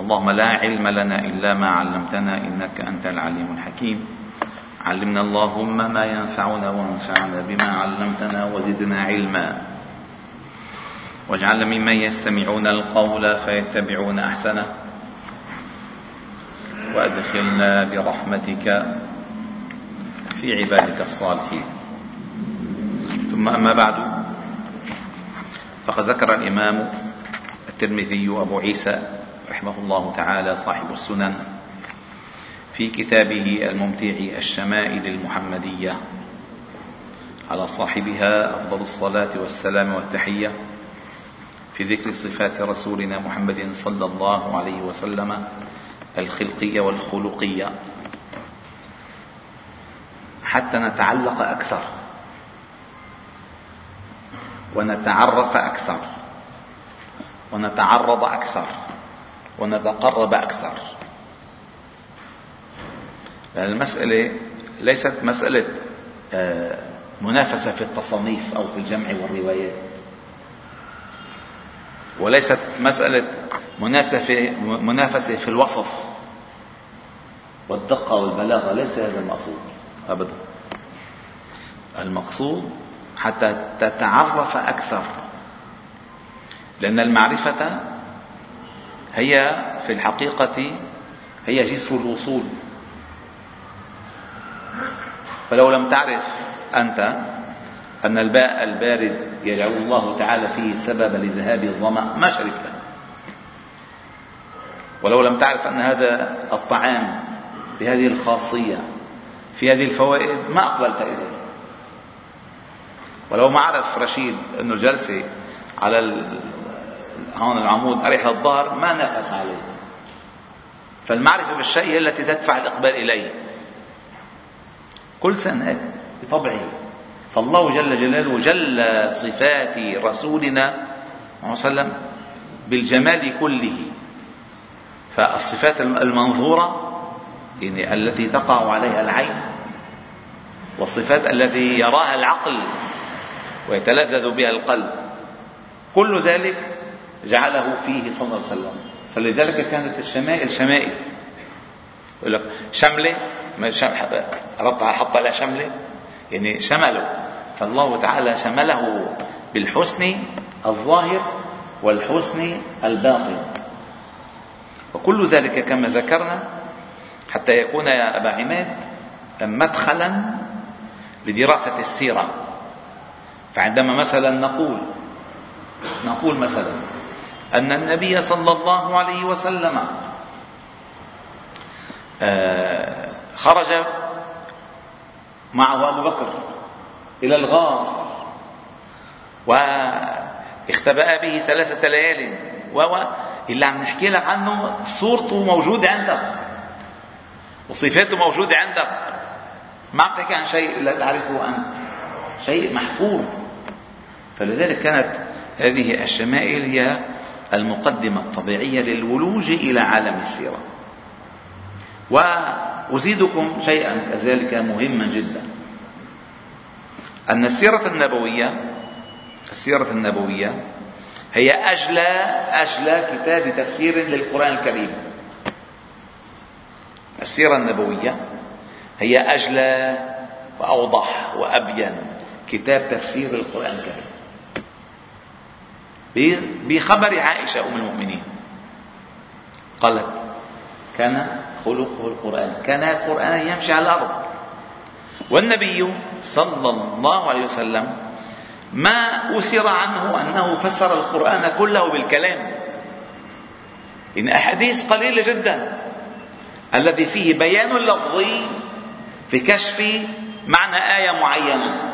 اللهم لا علم لنا إلا ما علمتنا إنك أنت العليم الحكيم. علمنا اللهم ما ينفعنا وانفعنا بما علمتنا وزدنا علما. واجعلنا ممن يستمعون القول فيتبعون أحسنه. وأدخلنا برحمتك في عبادك الصالحين. ثم أما بعد فقد ذكر الإمام الترمذي أبو عيسى رحمه الله تعالى صاحب السنن في كتابه الممتع الشمائل المحمدية على صاحبها أفضل الصلاة والسلام والتحية في ذكر صفات رسولنا محمد صلى الله عليه وسلم الخلقية والخلقية. حتى نتعلق أكثر ونتعرف أكثر ونتعرض أكثر. ونتقرب أكثر. لأن المسألة ليست مسألة آه، منافسة في التصانيف أو في الجمع والروايات. وليست مسألة منافسة منافسة في الوصف والدقة والبلاغة. ليس هذا المقصود أبدا. المقصود حتى تتعرف أكثر. لأن المعرفة هي في الحقيقة هي جسر الوصول. فلو لم تعرف أنت أن الماء البارد يجعل الله تعالى فيه سببا لذهاب الظمأ ما شربته ولو لم تعرف أن هذا الطعام بهذه الخاصية في هذه الفوائد ما أقبلت إليه. ولو ما عرف رشيد أنه الجلسة على هون العمود أريح الظهر ما نافس عليه. فالمعرفة بالشيء هي التي تدفع الإقبال إليه. كل سنة بطبعه. فالله جل جلاله جل صفات رسولنا صلى الله عليه وسلم بالجمال كله. فالصفات المنظورة يعني التي تقع عليها العين والصفات التي يراها العقل ويتلذذ بها القلب. كل ذلك جعله فيه صلى الله عليه وسلم. فلذلك كانت الشمائل. شمائل يقول لك شملة ربطها حط لها شملة. يعني شمله. فالله تعالى شمله بالحسن الظاهر والحسن الباطن. وكل ذلك كما ذكرنا حتى يكون يا أبا عماد مدخلا لدراسة السيرة. فعندما مثلا نقول نقول مثلا أن النبي صلى الله عليه وسلم آه، خرج معه أبو بكر إلى الغار واختبأ به ثلاثة ليال و اللي عم نحكي لك عنه صورته موجودة عندك وصفاته موجودة عندك. ما عم تحكي عن شيء لا تعرفه أنت شيء محفوظ. فلذلك كانت هذه الشمائل هي المقدمة الطبيعية للولوج إلى عالم السيرة. وأزيدكم شيئا كذلك مهما جدا. أن السيرة النبوية السيرة النبوية هي أجلى أجلى كتاب تفسير للقرآن الكريم. السيرة النبوية هي أجلى وأوضح وأبين كتاب تفسير القرآن الكريم. بخبر عائشة أم المؤمنين. قالت كان خلقه القرآن كان القرآن يمشي على الأرض. والنبي صلى الله عليه وسلم ما أثر عنه أنه فسر القرآن كله بالكلام. إن أحاديث قليلة جدا الذي فيه بيان لفظي في كشف معنى آية معينة.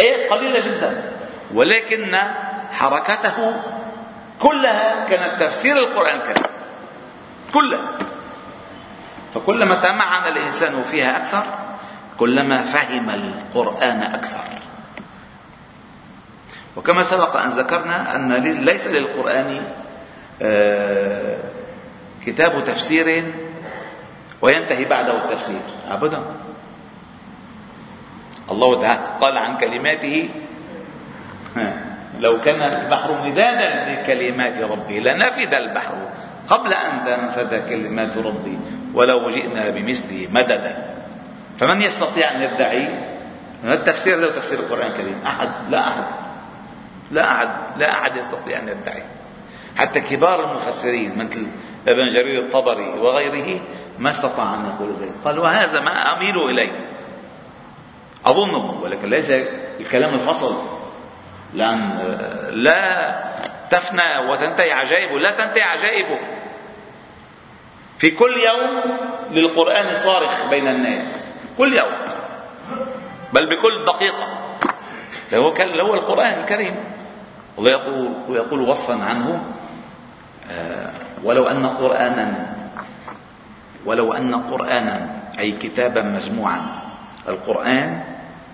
آيات قليلة جدا ولكن حركته كلها كانت تفسير القرآن الكريم. كلها. فكلما تمعن الإنسان فيها أكثر كلما فهم القرآن أكثر. وكما سبق أن ذكرنا أن ليس للقرآن آه، كتاب تفسير وينتهي بعده التفسير. أبدا. الله تعالى قال عن كلماته. لو كان البحر مدادا لكلمات ربه لنفد البحر قبل أن تنفذ كلمات ربي ولو جئنا بمثله مددا فمن يستطيع أن يدعي؟ من التفسير له تفسير القرآن الكريم. أحد. لا أحد. لا أحد. لا أحد يستطيع أن يدعي. حتى كبار المفسرين مثل ابن جرير الطبري وغيره ما استطاع أن يقول ذلك. قال وهذا ما أميل إليه. أظنه ولكن ليس الكلام الفصل. لأن لا تفنى وتنتهي عجائبه لا تنتهي عجائبه في كل يوم للقرآن صارخ بين الناس. كل يوم. بل بكل دقيقة. هو هو القرآن الكريم. الله يقول ويقول وصفا عنه آه، ولو أن قرآنا ولو أن قرآنا أي كتابا مجموعا. القرآن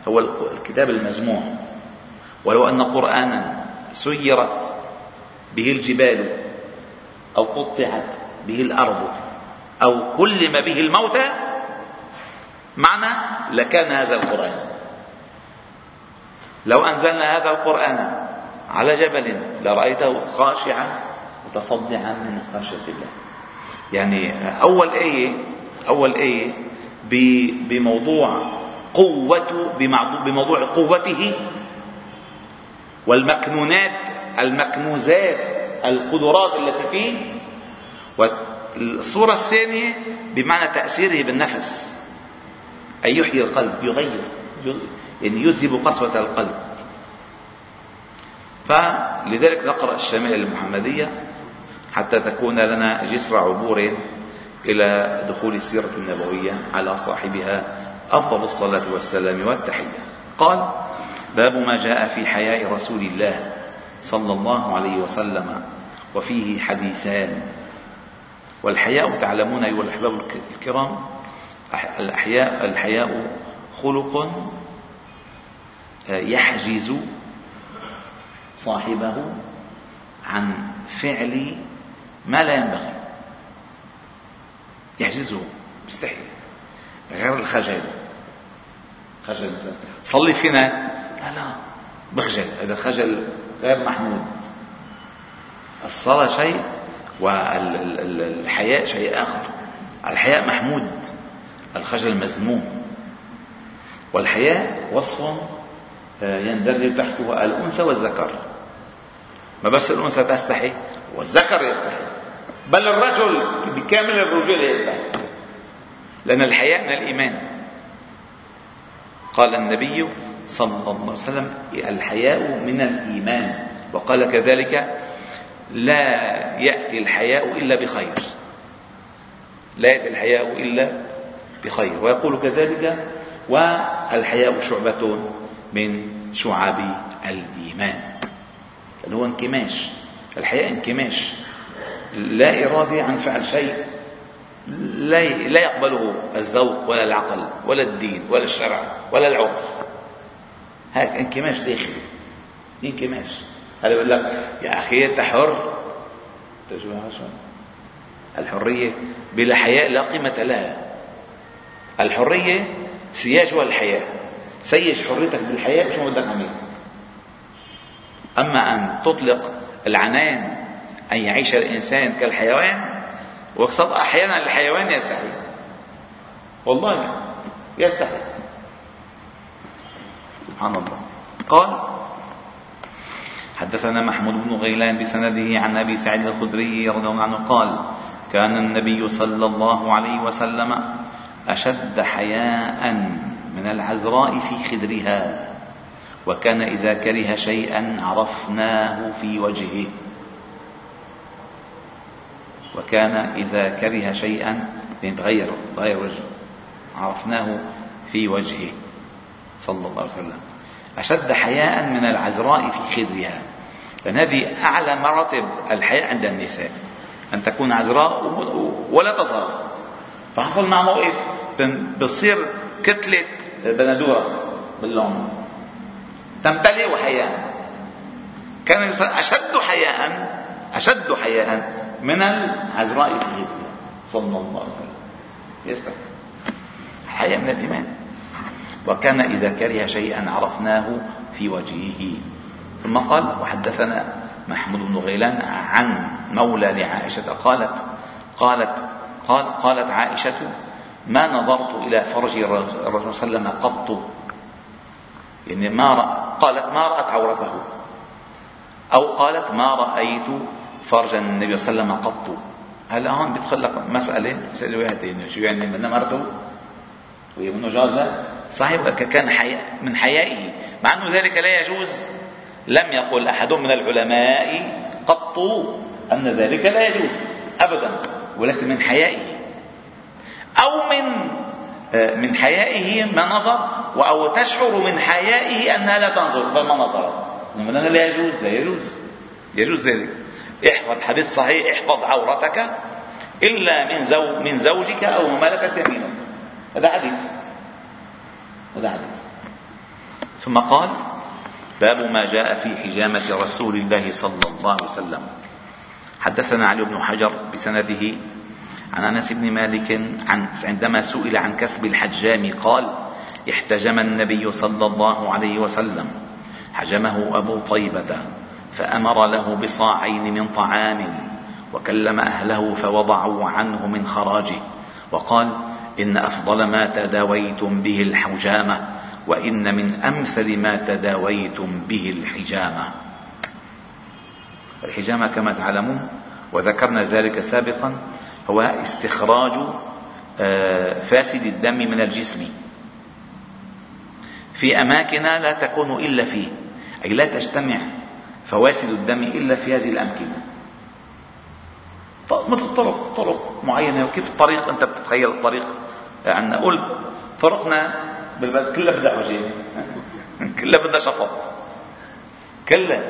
هو الكتاب المجموع. ولو أن قرآنا سيرت به الجبال أو قطعت به الأرض أو كلم به الموتى معنى لكان هذا القرآن. لو أنزلنا هذا القرآن على جبل لرأيته خاشعا متصدعا من خشية الله. يعني أول آية أول آية بموضوع قوة بموضوع قوته والمكنونات المكنوزات القدرات التي فيه. والصورة الثانية بمعنى تأثيره بالنفس. أي يحيي القلب يغير يعني يذهب قسوة القلب. فلذلك نقرأ الشمائل المحمدية حتى تكون لنا جسر عبور إلى دخول السيرة النبوية على صاحبها أفضل الصلاة والسلام والتحية. قال باب ما جاء في حياء رسول الله صلى الله عليه وسلم وفيه حديثان. والحياء تعلمون أيها الأحباب الكرام الأحياء الحياء خلق يحجز صاحبه عن فعل ما لا ينبغي. يحجزه مستحيل. غير الخجل. خجل. صلي فينا. لا لا. بخجل. هذا الخجل غير محمود. الصلاة شيء والحياء شيء آخر. الحياء محمود. الخجل مذموم. والحياء وصف آه، يندرج تحته الأنثى والذكر. ما بس الأنثى تستحي والذكر يستحي. بل الرجل بكامل الرجولة يستحي. لأن الحياء من الإيمان. قال النبي صلى الله عليه وسلم الحياء من الإيمان. وقال كذلك لا يأتي الحياء إلا بخير. لا يأتي الحياء إلا بخير. ويقول كذلك والحياء شعبة من شعب الإيمان. اللي هو انكماش. الحياء انكماش. لا إرادة عن فعل شيء. لا لا يقبله الذوق ولا العقل ولا الدين ولا الشرع ولا العرف. هيك انكماش داخلي. انكماش هذا بيقول لك يا أخي أنت حر. الحرية بلا حياء لا قيمة لها. الحرية سياجها الحياء؟ سيج حريتك بالحياء شو بدك عميل أما أن تطلق العنان أن يعيش الإنسان كالحيوان وقصد أحيانا الحيوان يستحي. والله يستحي. سبحان الله. قال حدثنا محمود بن غيلان بسنده عن أبي سعيد الخدري رضي الله عنه قال كان النبي صلى الله عليه وسلم أشد حياء من العذراء في خدرها وكان إذا كره شيئا عرفناه في وجهه. وكان إذا كره شيئا يعني تغير تغير وجهه عرفناه في وجهه. صلى الله عليه وسلم. أشد حياء من العذراء في خدرها لأن هذه أعلى مراتب الحياء عند النساء. أن تكون عذراء ولا تظهر. فحصل مع موقف بتصير كتلة بندورة باللون. تمتلئ حياء. كان أشد حياء أشد حياء من العذراء في خدرها صلى الله عليه وسلم. يستحق. حياء من الإيمان. وكان إذا كره شيئا عرفناه في وجهه. ثم قال وحدثنا محمود بن غيلان عن مولى لعائشة قالت قالت قال قالت عائشة ما نظرت إلى فرج الرسول صلى الله عليه وسلم قط. يعني ما رأ قالت ما رأت عورته. أو قالت ما رأيت فرج النبي صلى الله عليه وسلم قط. هلا هون بيدخل لك مسألة تسأل واحد يعني شو يعني من مرته وهي منه جازة صحيح كان حي... من حيائه مع أنه ذلك لا يجوز. لم يقل أحد من العلماء قط أن ذلك لا يجوز أبدا ولكن من حيائه. أو من آه، من حيائه ما نظر أو تشعر من حيائه أنها لا تنظر فما نظر؟ لا يجوز لا يجوز يجوز ذلك. احفظ حديث صحيح احفظ عورتك إلا من زو من زوجك أو ملكت يمينك هذا حديث. هذا حديث ثم قال باب ما جاء في حجامة رسول الله صلى الله عليه وسلم. حدثنا علي بن حجر بسنده عن أنس بن مالك عن عندما سئل عن كسب الحجام قال احتجم النبي صلى الله عليه وسلم. حجمه أبو طيبة فأمر له بصاعين من طعام وكلم أهله فوضعوا عنه من خراجه وقال إن أفضل ما تداويتم به الحجامة وإن من أمثل ما تداويتم به الحجامة. الحجامة كما تعلمون وذكرنا ذلك سابقا هو استخراج آه، فاسد الدم من الجسم. في أماكن لا تكون إلا فيه أي لا تجتمع فواسد الدم إلا في هذه الامكنه مثل طرق طرق معينة وكيف الطريق أنت بتتخيل الطريق. عندنا قول طرقنا بالبلد كلها بدها عجين كلها بدها شفط. كلها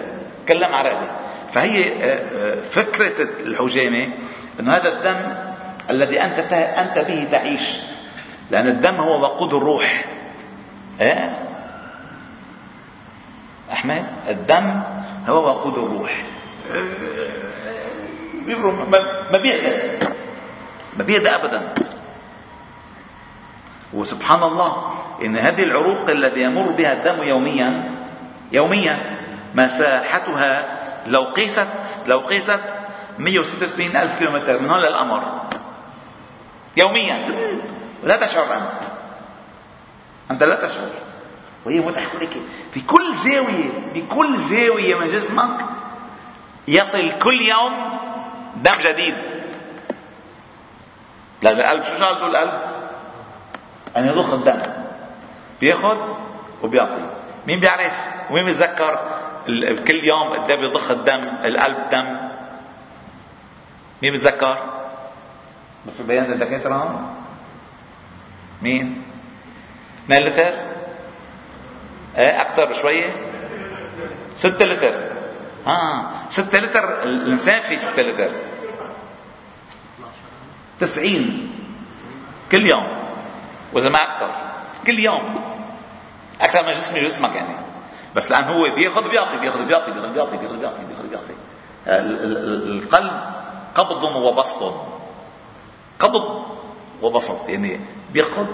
كلها معرقة. فهي آه، آه، فكرة الحجامه إنه هذا الدم الذي أنت أنت به تعيش. لأن الدم هو وقود الروح. إيه؟ أحمد الدم هو وقود الروح. ما بيهدى ما بيهدى ابدا. وسبحان الله إن هذه العروق الذي يمر بها الدم يوميا يوميا مساحتها لو قيست لو قيست 186 ألف كيلومتر من هون للقمر. يوميا. لا تشعر أنت. أنت لا تشعر. وهي لك في كل زاوية بكل زاوية من جسمك يصل كل يوم دم جديد لأن القلب شو شغلته القلب؟ أن يضخ الدم بياخذ وبيعطي مين بيعرف ومين بيتذكر كل يوم قد بيضخ الدم القلب دم مين بتذكر؟ في بيان الدكاترة مين؟ 2 لتر؟ إيه أكثر بشوية؟ 6 لتر ها 6 لتر الإنسان في 6 لتر 90 كل يوم. وإذا ما أكثر. كل يوم. أكثر من جسمي وجسمك يعني. بس لأن هو بيأخذ بيعطي بيأخذ بيعطي بيأخذ بيعطي بيأخذ بيعطي بيأخذ بيعطي القلب قبض وبسط قبض وبسط. يعني بيأخذ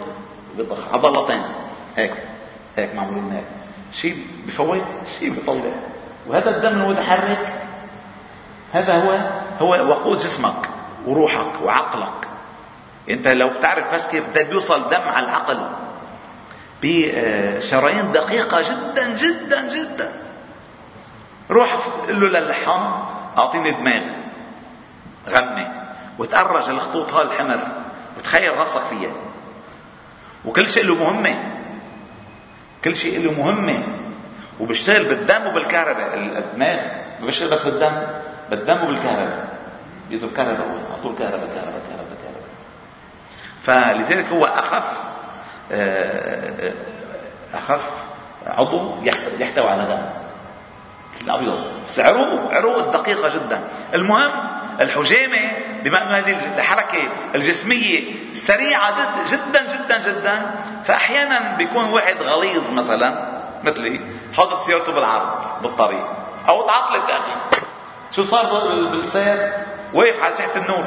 بيضخ عضلتين. هيك. هيك معمولين هيك. شيء بفوت شيء بيطلع وهذا الدم المتحرك هذا هو هو وقود جسمك. وروحك وعقلك. انت لو بتعرف بس كيف ده بيوصل دم على العقل بشرايين دقيقة جدا جدا جدا. روح قل له للحام أعطيني دماغ. غني. وتأرج الخطوط هاي الحمر. وتخيل راسك فيها. وكل شيء له مهمة. كل شيء له مهمة. وبيشتغل بالدم وبالكهرباء. الدماغ ما بس بالدم بالدم وبالكهرباء. بيضرب كهرباء على طول كهرباء كهرباء كهرباء كهرباء. فلذلك هو أخف آه، آه، أخف عضو يحتوي على دم الأبيض. بس عروق عروق دقيقة جدا. المهم الحجامة بما هذه الحركة الجسمية سريعة جدا جدا جدا. فاحيانا بيكون واحد غليظ مثلا مثلي حاطط سيارته بالعرض بالطريق أو تعطلت أخي. شو صار بالسير واقف على ساحة النور.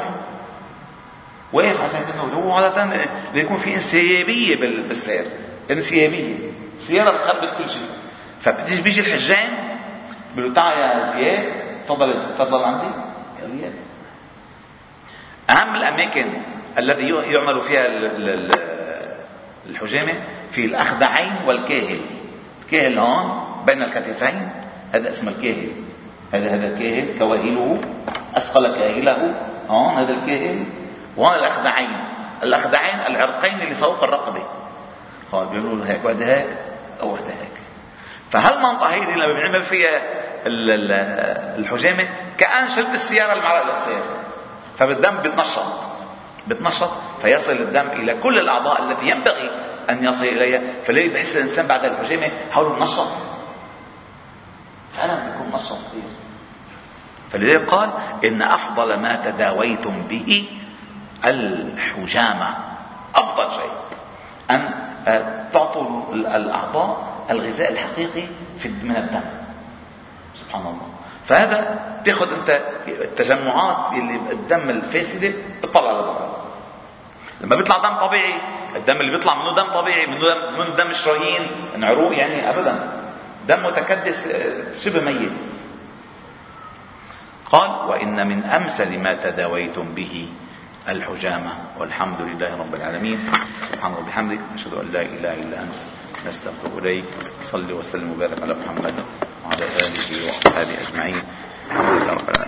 واقف على ساحة النور. هو عادة بيكون في انسيابية بالسير انسيابية. السياره بتخبط كل شيء. فبتيجي بيجي الحجام. بيقول له تعال يا زياد تفضل تفضل عندي زيادة أهم الأماكن الذي يعمل فيها الحجامة في الأخدعين والكاهل. الكاهل هون بين الكتفين. هذا اسمه الكاهل. هذا هذا الكاهل كواهله. أسفل كاهله هون هذا الكاهل. وهون الأخدعين. الأخدعين العرقين اللي فوق الرقبة. هون بيقولوا هيك واحدة هيك أو واحدة هيك. فهالمنطقة هيدي لما بنعمل فيها الحجامة؟ كأن شلت السيارة المعرقة للسير فالدم بيتنشط بيتنشط فيصل الدم إلى كل الأعضاء التي ينبغي أن يصل إليها. فليه بحس الإنسان بعد الحجامة؟ حوله منشط. فعلا بيكون منشط. فلذلك قال إن أفضل ما تداويتم به الحجامة. أفضل شيء. أن تعطوا الأعضاء الغذاء الحقيقي في من الدم. سبحان الله. فهذا تاخذ أنت التجمعات اللي الدم الفاسدة بتطلع لبرا لما بيطلع دم طبيعي الدم اللي بيطلع منه دم طبيعي منه دم, منه دم شرايين عروق يعني ابدا. دم متكدس شبه ميت. قال وإن من أمثل ما تداويتم به الحجامة. والحمد لله رب العالمين. سبحان الله وبحمدك أشهد أن لا إله إلا أنت. نستغفر اليك صل وسلم وبارك على محمد وعلى آله وأصحابه أجمعين. الحمد لله رب العالمين.